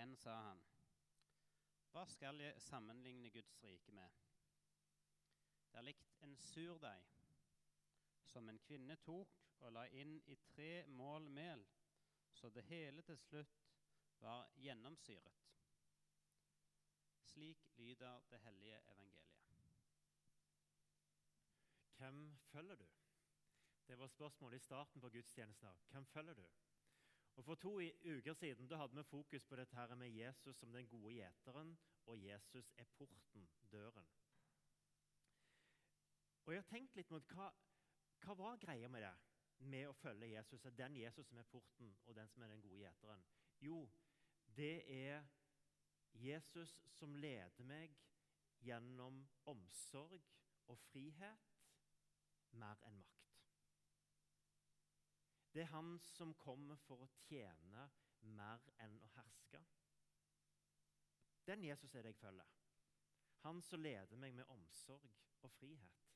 Igjen sa han, Hva skal jeg sammenligne Guds rike med? Det er likt en surdeig som en kvinne tok og la inn i tre mål mel, så det hele til slutt var gjennomsyret. Slik lyder det hellige evangeliet. Hvem følger du? Det var spørsmålet i starten på gudstjenesten. Hvem følger du? Og For to uker siden da hadde vi fokus på dette her med Jesus som den gode gjeteren, og Jesus er porten, døren. Og Jeg har tenkt litt mot hva, hva var greia med det, med å følge Jesus? Den Jesus som er porten, og den som er den gode gjeteren? Jo, det er Jesus som leder meg gjennom omsorg og frihet mer enn makt. Det er han som kommer for å tjene mer enn å herske. Den Jesus er det jeg følger. Han som leder meg med omsorg og frihet.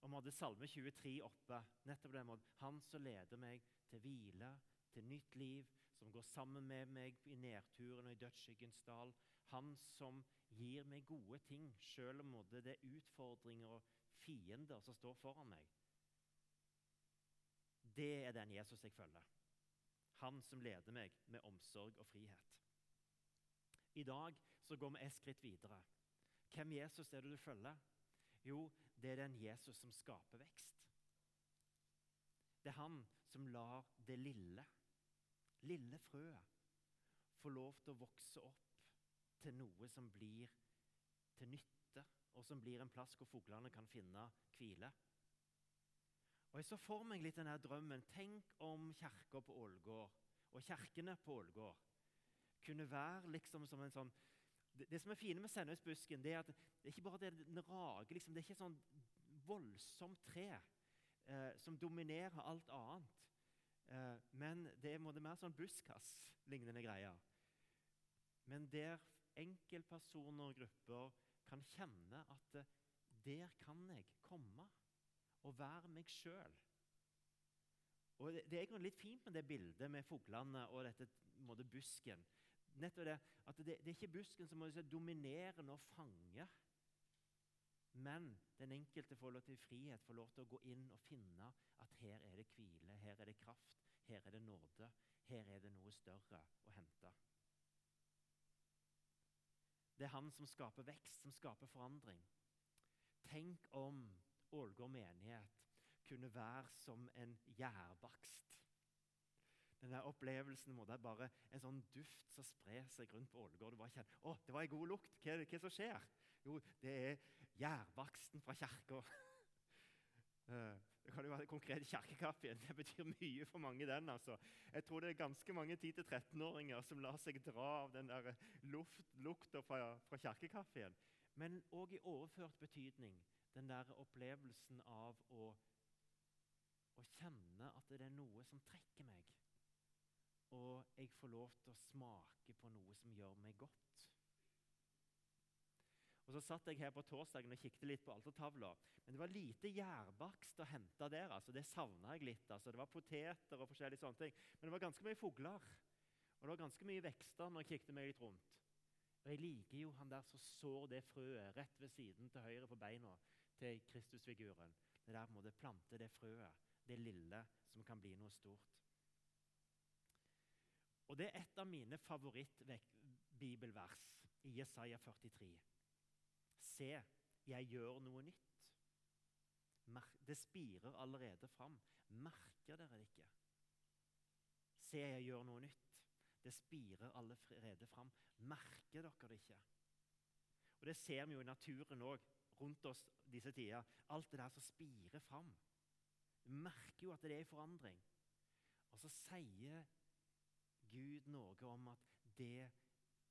Og Vi hadde Salme 23 oppe. nettopp den måten. Han som leder meg til hvile, til nytt liv, som går sammen med meg i nedturen og i dødsskyggens dal. Han som gir meg gode ting, selv om det er utfordringer og fiender som står foran meg. Det er den Jesus jeg følger. Han som leder meg med omsorg og frihet. I dag så går vi et skritt videre. Hvem Jesus er det du følger? Jo, det er den Jesus som skaper vekst. Det er han som lar det lille, lille frøet få lov til å vokse opp til noe som blir til nytte, og som blir en plass hvor fuglene kan finne hvile. Og Jeg så for meg litt denne drømmen. Tenk om kirka på Ålgård og kirkene på Ålgård kunne være liksom som en sånn det, det som er fine med Sennøysbusken, det er at det er ikke bare det den rager liksom, Det er ikke et sånn voldsomt tre eh, som dominerer alt annet. Eh, men det er mer sånn buskas-lignende greier. Men der enkeltpersoner og grupper kan kjenne at eh, der kan jeg komme og være meg sjøl. Og det, det, er litt fint med det bildet med fuglene og dette måte, busken. Nettopp det, at det, det, er ikke busken som må si, dominerende og fanger, Men den enkelte får lov til frihet, får lov til å gå inn og finne at her er det hvile, her er det kraft, her er det nåde, her er det noe større å hente. Det er han som skaper vekst, som skaper forandring. Tenk om Ålgård menighet kunne være som en gjærbakst. Denne opplevelsen må det bare en sånn duft som sprer seg rundt på Ålgård. Å, det var en god lukt. Hva, det som skjer? Jo, det er gjærbaksten fra kirka. Eh, det kan jo være konkret kirkekaffe. Det betyr mye for mange. den altså. Jeg tror det er ganske mange 10-13-åringer som lar seg dra av den der lukta fra, fra kirkekaffen. Men òg i overført betydning den der opplevelsen av å, å kjenne at det er noe som trekker meg. Og jeg får lov til å smake på noe som gjør meg godt. Og Så satt jeg her på torsdagen og kikket litt på altertavla. Men det var lite gjærbakst å hente der. altså Det savna jeg litt. altså Det var poteter og forskjellige sånne ting. Men det var ganske mye fugler. Og det var ganske mye vekster når jeg kikket meg litt rundt. Og Jeg liker jo han der som sår det frøet rett ved siden til høyre på beina til Kristusfiguren. Det der må det plante det frøet, det lille, som kan bli noe stort. Og Det er et av mine favorittbibelvers i Jesaja 43. Se, jeg gjør noe nytt. Det spirer allerede fram. Merker dere det ikke? Se, jeg gjør noe nytt. Det spirer allerede fram. Merker dere det ikke? Og Det ser vi jo i naturen òg, rundt oss disse tider. Alt det der som spirer fram. Du merker jo at det er i forandring. Og så sier Gud noe om at det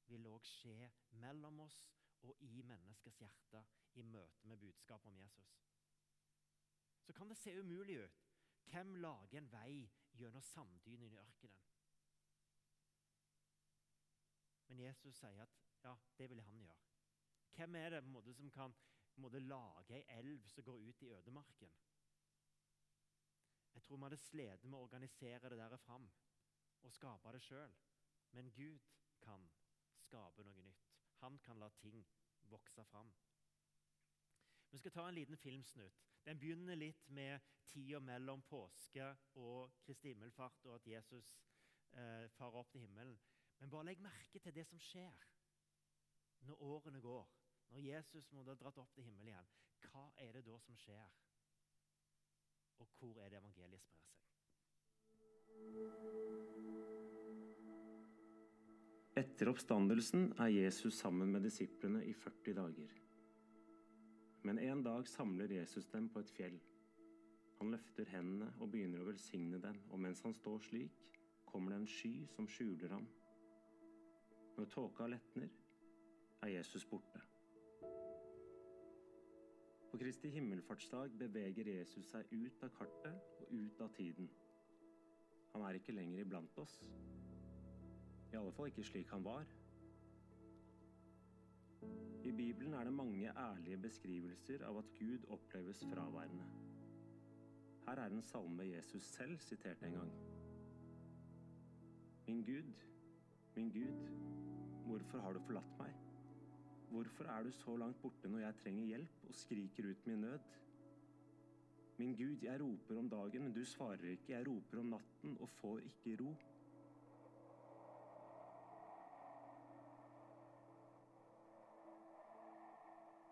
vil òg skje mellom oss og i menneskers hjerte i møte med budskapet om Jesus. Så kan det se umulig ut. Hvem lager en vei gjennom sanddynen i ørkenen? Men Jesus sier at ja, det vil han gjøre. Hvem er det måte, som kan måte, lage ei elv som går ut i ødemarken? Jeg tror vi hadde slitt med å organisere det der fram og skape det sjøl. Men Gud kan skape noe nytt. Han kan la ting vokse fram. Vi skal ta en liten filmsnutt. Den begynner litt med tida mellom påske og Kristi himmelfart, og at Jesus eh, farer opp til himmelen. Men bare legg merke til det som skjer når årene går. Når Jesus må ha dratt opp til himmelen igjen. Hva er det da som skjer? Og hvor er det evangeliet sprer seg? Etter oppstandelsen er Jesus sammen med disiplene i 40 dager. Men en dag samler Jesus dem på et fjell. Han løfter hendene og begynner å velsigne dem, og mens han står slik, kommer det en sky som skjuler ham. Når tåka letner, er Jesus borte. På Kristi himmelfartsdag beveger Jesus seg ut av kartet og ut av tiden. Han er ikke lenger iblant oss. I alle fall ikke slik han var. I Bibelen er det mange ærlige beskrivelser av at Gud oppleves fraværende. Her er en salme Jesus selv siterte en gang. Min Gud, min Gud, hvorfor har du forlatt meg? Hvorfor er du så langt borte når jeg trenger hjelp og skriker ut min nød? Min Gud, jeg roper om dagen, men du svarer ikke. Jeg roper om natten og får ikke ro.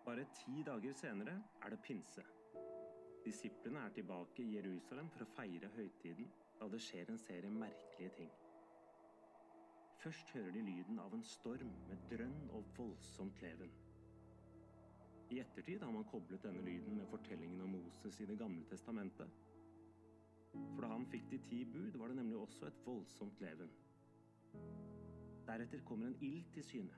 Bare ti dager senere er det pinse. Disiplene er tilbake i Jerusalem for å feire høytiden, da det skjer en serie merkelige ting. Først hører de lyden av en storm med drønn og voldsomt leven. I ettertid har man koblet denne lyden med fortellingen om Moses i Det gamle testamentet. For da han fikk de ti bud, var det nemlig også et voldsomt leven. Deretter kommer en ild til syne.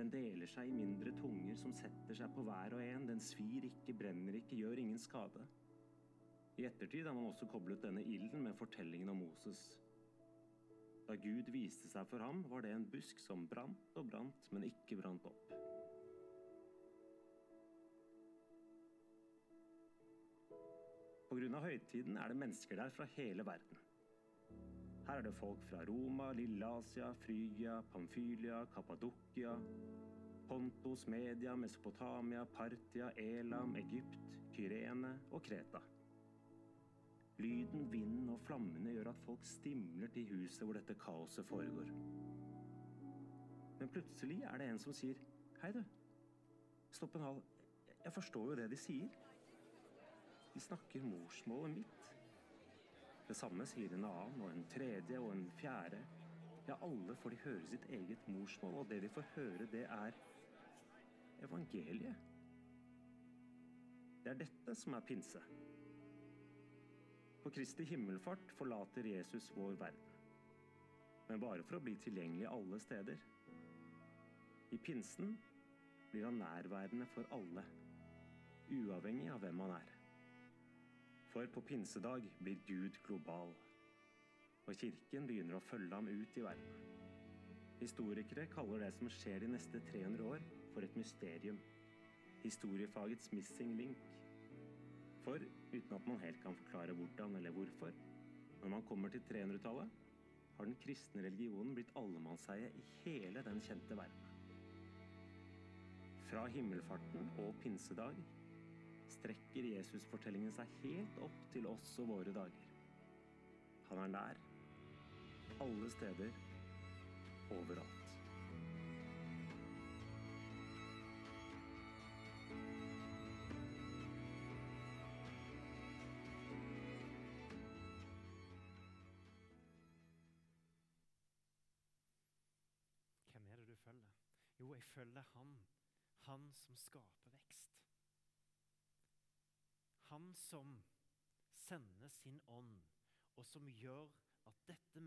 Den deler seg i mindre tunger som setter seg på hver og en. Den svir ikke, brenner ikke, gjør ingen skade. I ettertid har man også koblet denne ilden med fortellingen om Moses. Da Gud viste seg for ham, var det en busk som brant og brant, men ikke brant opp. Av høytiden er det mennesker der fra hele verden. Her er det folk fra Roma, Lilleasia, Frygia, Pamfylia, Kappadokia, Pontos, Media, Mesopotamia, Partia, Elam, Egypt, Kyrene og Kreta. Lyden, vinden og flammene gjør at folk stimler til huset hvor dette kaoset foregår. Men plutselig er det en som sier Hei, du. Stopp en hal. Jeg forstår jo det de sier. De snakker morsmålet mitt. Det samme sier en annen, og en tredje og en fjerde. Ja, alle får de høre sitt eget morsmål, og det de får høre, det er evangeliet. Det er dette som er pinse. På Kristi himmelfart forlater Jesus vår verden. Men bare for å bli tilgjengelig alle steder. I pinsen blir han nærværende for alle, uavhengig av hvem han er. For på pinsedag blir Gud global, og kirken begynner å følge ham ut i verden. Historikere kaller det som skjer de neste 300 år, for et mysterium. Historiefagets missing link. For uten at man helt kan forklare hvordan eller hvorfor, når man kommer til 300-tallet, har den kristne religionen blitt allemannseie i hele den kjente verden. Fra himmelfarten og pinsedag strekker Jesusfortellingen seg helt opp til oss og våre dager. Han er nær, alle steder, overalt. Jo, jeg følger han. Han som skaper vekst. Han som sender sin ånd, og som gjør at dette,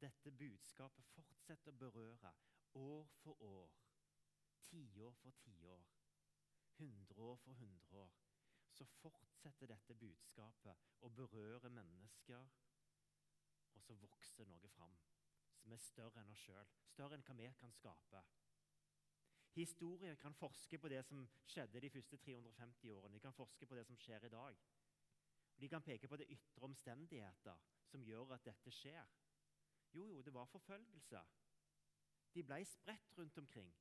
dette budskapet fortsetter å berøre år for år, tiår for tiår, hundreår for hundreår. Så fortsetter dette budskapet å berøre mennesker, og så vokser noe fram som er større enn oss sjøl, større enn hva vi kan skape. Historier kan forske på det som skjedde de første 350 årene. De kan forske på det som skjer i dag. Og de kan peke på det ytre omstendigheter som gjør at dette skjer. Jo, jo, det var forfølgelse. De ble spredt rundt omkring.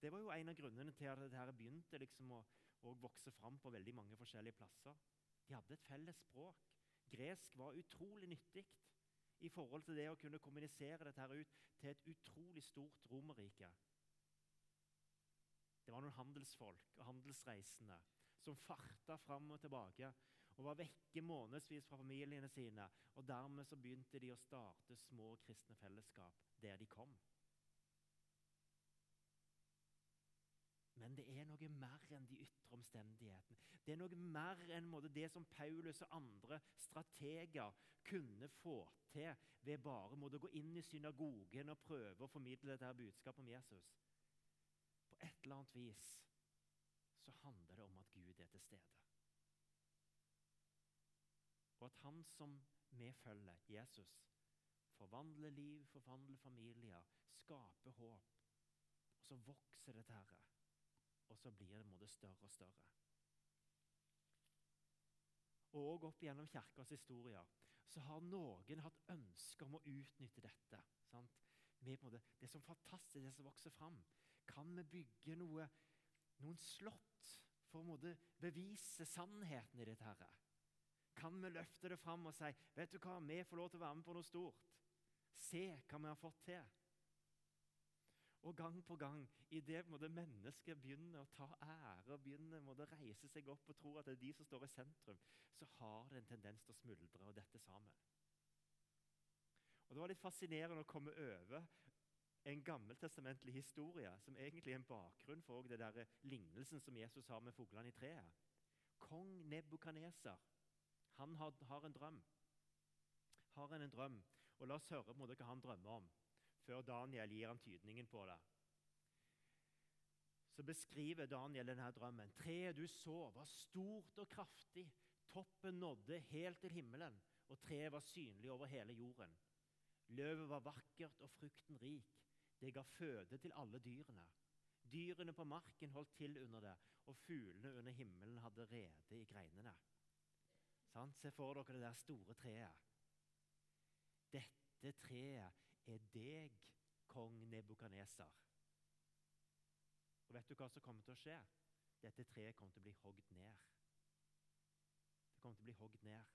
Det var jo en av grunnene til at dette begynte liksom å, å vokse fram på veldig mange forskjellige plasser. De hadde et felles språk. Gresk var utrolig nyttig i forhold til det å kunne kommunisere dette her ut til et utrolig stort romerrike. Det var noen handelsfolk og handelsreisende som farta fram og tilbake og var vekke månedsvis fra familiene sine. og Dermed så begynte de å starte små kristne fellesskap der de kom. Men det er noe mer enn de ytre omstendighetene. Det er noe mer enn det som Paulus og andre strateger kunne få til ved bare å gå inn i synagogen og prøve å formidle dette budskapet om Jesus. På et eller annet vis så handler det om at Gud er til stede. Og at han som vi følger, Jesus, forvandler liv, forvandler familier, skaper håp. Og så vokser det til Herre og så blir det både større og større. Og opp gjennom kirkas historier så har noen hatt ønske om å utnytte dette. Sant? Med, måte, det som fantastisk, det som vokser fram. Kan vi bygge noe, noen slott for å bevise sannheten i dette? Herre? Kan vi løfte det fram og si vet du hva, vi får lov til å være med på noe stort? Se hva vi har fått til. Og gang på gang, idet mennesket begynner å ta ære og begynner å reise seg opp og tro at det er de som står i sentrum, så har det en tendens til å smuldre og dette sammen. Og Det var litt fascinerende å komme over en gammeltestamentlig historie som egentlig er en bakgrunn for det der lignelsen som Jesus har med fuglene i treet. Kong Nebukaneser han har, har, en drøm. Har en, en drøm, og La oss høre på hva han drømmer om før Daniel gir ham tydningen på det. Så beskriver Daniel denne drømmen. Treet du så, var stort og kraftig. Toppen nådde helt til himmelen, og treet var synlig over hele jorden. Løvet var vakkert og frukten rik. Det ga føde til alle dyrene. Dyrene på marken holdt til under det, og fuglene under himmelen hadde rede i greinene. Sant? Se for dere det der store treet. Dette treet er deg, kong Nebukaneser. Og vet du hva som kommer til å skje? Dette treet kommer til å bli hogd ned. Det kommer til å bli hogd ned.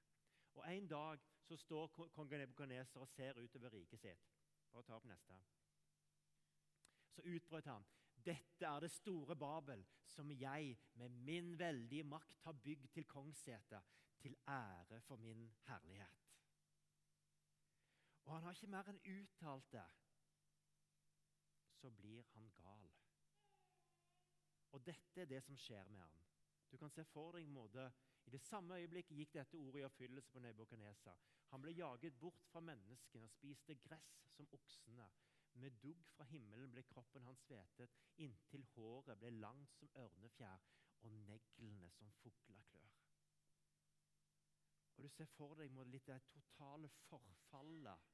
Og En dag så står kong Nebukaneser og ser utover riket sitt. Bare ta opp neste. Så utbrøt han. Dette er det store Babel, som jeg med min veldige makt har bygd til kongssete, til ære for min herlighet. Og han har ikke mer enn uttalt det. Så blir han gal. Og dette er det som skjer med han. Du kan se for deg en måte, I det samme øyeblikket gikk dette ordet i oppfyllelse på Nebukadnesa. Han ble jaget bort fra menneskene og spiste gress som oksene. Med dugg fra himmelen ble kroppen hans svetet, inntil håret ble langt som ørnefjær og neglene som fugleklør. Og Du ser for deg litt det totale forfallet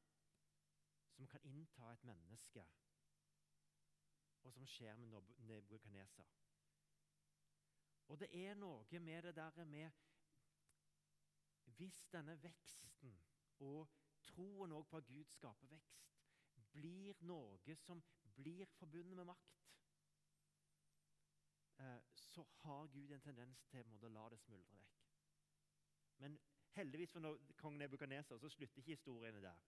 som kan innta et menneske, og som skjer med Nebukadneser. Og det er noe med det der med Hvis denne veksten og troen på at Gud skaper vekst, blir noe som blir forbundet med makt, eh, så har Gud en tendens til å la det smuldre vekk. Men heldigvis for kong Nebukaneser så slutter ikke historiene der.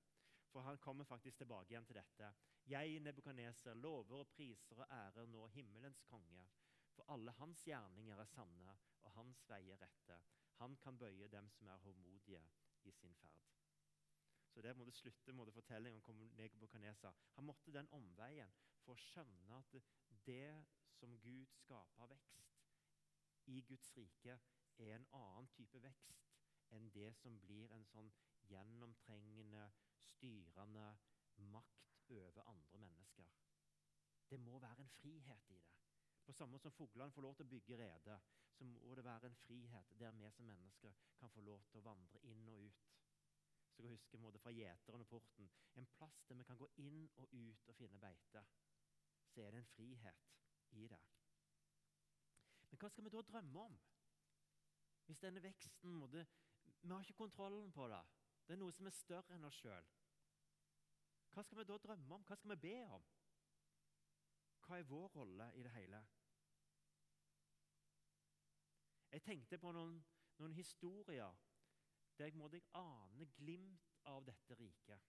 For han kommer faktisk tilbake igjen til dette. Jeg, Nebukaneser, lover og priser og ærer nå himmelens konge. For alle hans gjerninger er sanne, og hans veier rette. Han kan bøye dem som er håndmodige i sin ferd. Så Der må det slutte måtte fortellingen om Nebukadnesa. Han måtte den omveien for å skjønne at det som Gud skaper vekst i Guds rike, er en annen type vekst enn det som blir en sånn gjennomtrengende styrende makt over andre mennesker. Det må være en frihet i det. På samme måte som fuglene får lov til å bygge rede, så må det være en frihet der vi som mennesker kan få lov til å vandre inn og ut. Så jeg husker måte, fra gjeteren og porten en plass der vi kan gå inn og ut og finne beite. Så er det en frihet i det. Men hva skal vi da drømme om? Hvis denne veksten måtte, Vi har ikke kontrollen på det. Det er noe som er større enn oss sjøl. Hva skal vi da drømme om? Hva skal vi be om? hva er vår rolle i det hele? Jeg tenkte på noen, noen historier der jeg deg ane glimt av dette riket.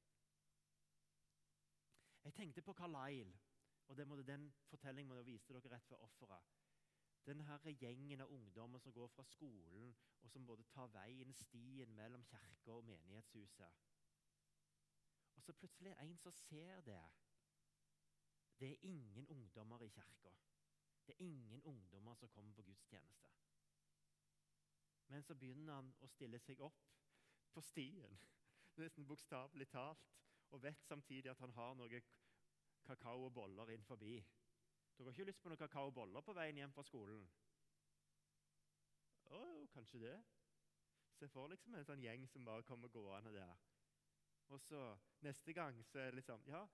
Jeg tenkte på Carlisle, og måtte den fortellingen må jeg vise dere rett før offeret. Den her gjengen av ungdommer som går fra skolen, og som både tar veien, stien mellom kirka og menighetshuset. Og så plutselig er det en som ser det. Det er ingen ungdommer i kirka. Det er ingen ungdommer som kommer på gudstjeneste. Men så begynner han å stille seg opp på stien, nesten bokstavelig talt, og vet samtidig at han har noe kakao og boller inn forbi. Dere har ikke lyst på noen kakao og boller på veien hjem fra skolen? Å, kanskje det. Se for liksom en sånn gjeng som bare kommer gående der. Og så neste gang så er det liksom Ja,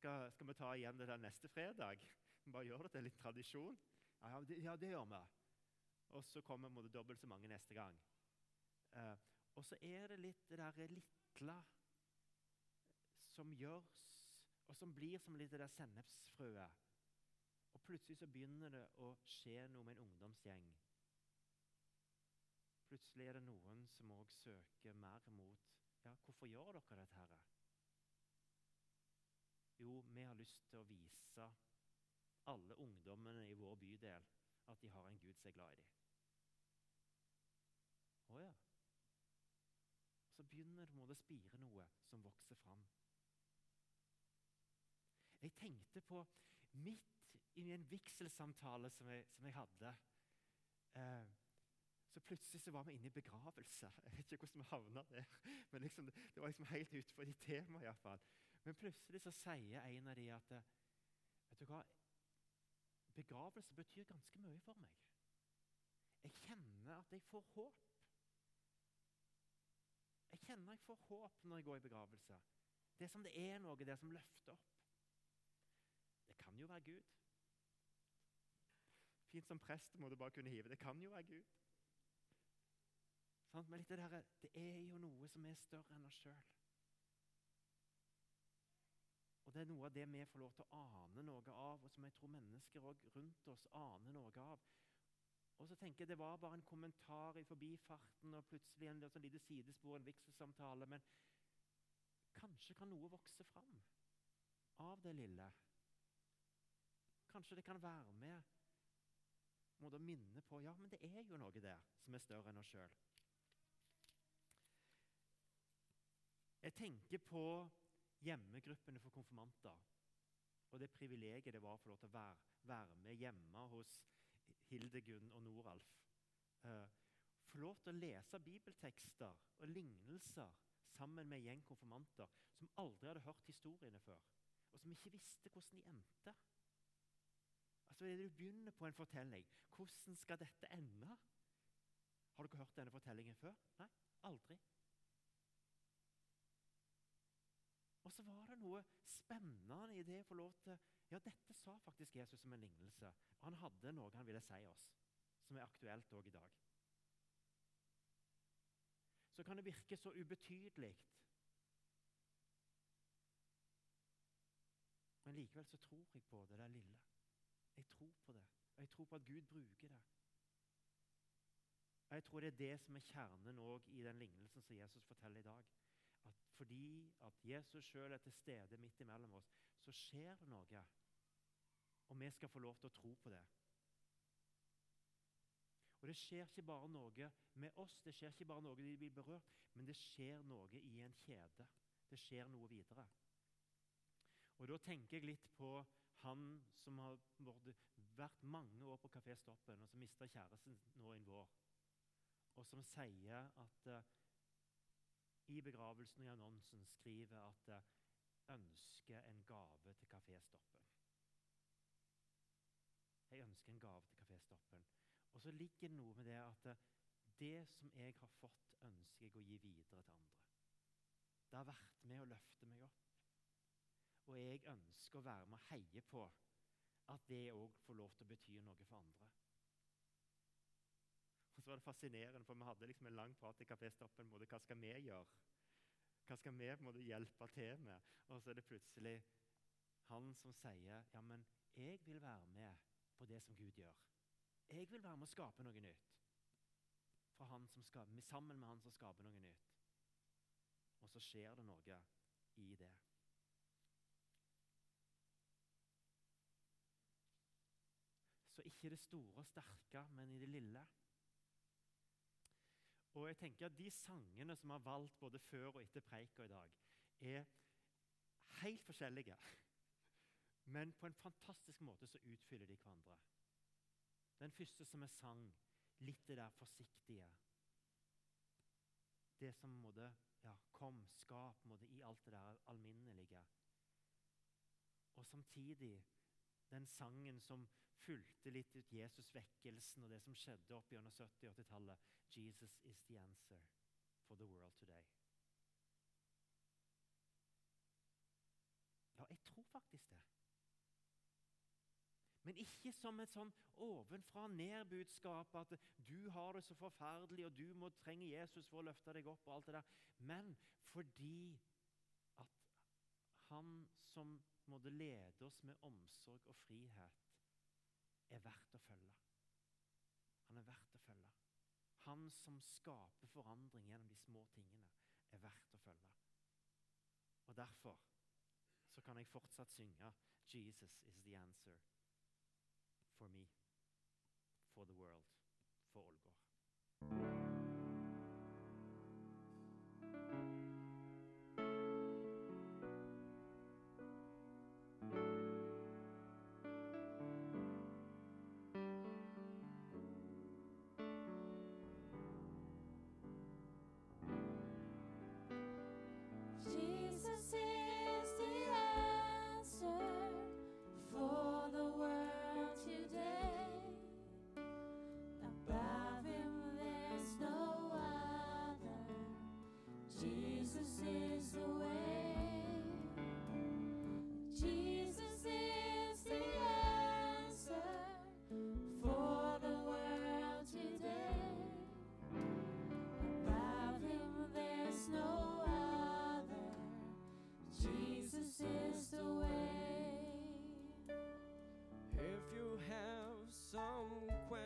skal, skal vi ta igjen det der neste fredag? Bare gjør det til litt tradisjon. Ja, det, ja, det gjør vi. Og så kommer det dobbelt så mange neste gang. Uh, og så er det litt det der lille som gjøres, og som blir som litt det der sennepsfrøet. Og plutselig så begynner det å skje noe med en ungdomsgjeng. Plutselig er det noen som òg søker mer mot ja, hvorfor gjør dere dette? her? Jo, vi har lyst til å vise alle ungdommene i vår bydel at de har en Gud som er glad i dem. Å ja. Så begynner det å spire noe som vokser fram. Jeg tenkte på midt i en vigselsamtale som som jeg hadde eh, så plutselig så var vi inne i begravelse. Jeg vet ikke hvordan vi havna der. Men liksom, Det var liksom helt utenfor de temaet iallfall. Men plutselig så sier en av de at vet du hva, Begravelse betyr ganske mye for meg. Jeg kjenner at jeg får håp. Kjenner jeg får håp når jeg går i begravelse. Det er som det er noe der som løfter opp. Det kan jo være Gud. Fint som prest må du bare kunne hive. Det kan jo være Gud. Sånn, men det, der, det er jo noe som er større enn oss sjøl. Og Det er noe av det vi får lov til å ane noe av, og som jeg tror mennesker rundt oss aner noe av. Og så tenker jeg Det var bare en kommentar i forbifarten og plutselig en sånn lite sidespor, en vigselsamtale. Men kanskje kan noe vokse fram av det lille. Kanskje det kan være med må da minne på ja, men det er jo noe der som er større enn oss sjøl. Jeg tenker på hjemmegruppene for konfirmanter. Og det privilegiet det var å få lov til å være, være med hjemme hos Hildegunn og Noralf. Eh, få lov til å lese bibeltekster og lignelser sammen med en gjeng konfirmanter som aldri hadde hørt historiene før, og som ikke visste hvordan de endte. Altså, Du begynner på en fortelling. Hvordan skal dette ende? Har dere hørt denne fortellingen før? Nei, aldri. Og så var det noe spennende i det å få lov til Ja, dette sa faktisk Jesus som en lignelse. Han hadde noe han ville si oss, som er aktuelt òg i dag. Så kan det virke så ubetydelig. Men likevel så tror jeg på det det lille. Jeg tror på det. Og jeg tror på at Gud bruker det. Og Jeg tror det er det som er kjernen òg i den lignelsen som Jesus forteller i dag fordi at Jesus sjøl er til stede midt imellom oss, så skjer det noe. Og vi skal få lov til å tro på det. Og Det skjer ikke bare noe med oss, det skjer ikke bare noe de blir berørt, men det skjer noe i en kjede. Det skjer noe videre. Og Da tenker jeg litt på han som har vært mange år på Kafé Stoppen, og som mista kjæresten nå en vår, og som sier at uh, i begravelsen i annonsen skriver at jeg ønsker en gave til Kaféstoppen. Jeg ønsker en gave til Kaféstoppen. Og så ligger det noe med det at det som jeg har fått, ønsker jeg å gi videre til andre. Det har vært med å løfte meg opp. Og jeg ønsker å være med og heie på at det òg får lov til å bety noe for andre. Så var det fascinerende, for vi hadde liksom en lang prat i kaféstoppen. Hva skal vi gjøre? Hva skal vi på en måte hjelpe til med? Og så er det plutselig Han som sier, 'Ja, men jeg vil være med på det som Gud gjør.' Jeg vil være med å skape noe nytt. Skaper, sammen med han som skaper noe nytt. Og så skjer det noe i det. Så ikke det store og sterke, men i det lille. Og jeg tenker at De sangene som vi har valgt både før og etter preika i dag, er helt forskjellige. Men på en fantastisk måte så utfyller de hverandre. Den første som vi sang, litt det der forsiktige. Det som måtte ja, Kom, skap måtte i alt det der alminnelige. Og samtidig den sangen som fulgte litt ut Jesus-vekkelsen og det som skjedde opp gjennom 70- og 80-tallet. Jesus is the answer for the world today. Ja, jeg tror faktisk det. Men ikke som et sånn ovenfra-ned-budskap at du har det så forferdelig, og du må trenge Jesus for å løfte deg opp. og alt det der. Men fordi at han som måtte lede oss med omsorg og frihet, er verdt å følge. Han er verdt å følge. Han som skaper forandring gjennom de små tingene, er verdt å følge. Og Derfor så kan jeg fortsatt synge 'Jesus is the answer' for me, for the world, for Ålgård.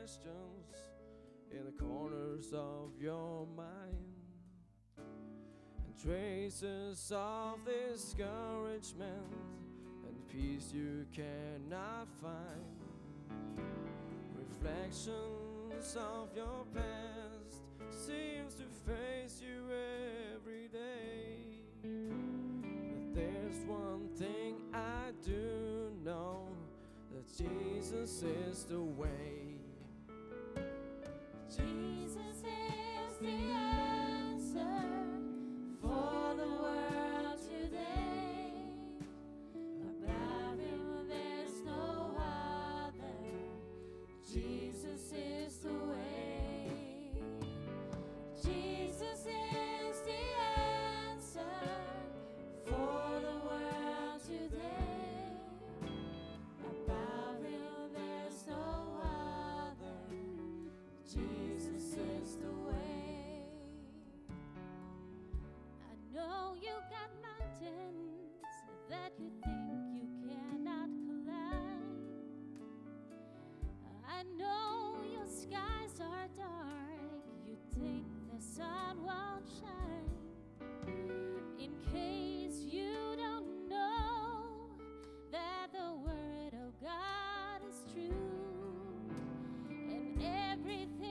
Questions in the corners of your mind and traces of discouragement and peace you cannot find, reflections of your past seems to face you every day. But there's one thing I do know that Jesus is the way. Jesus everything.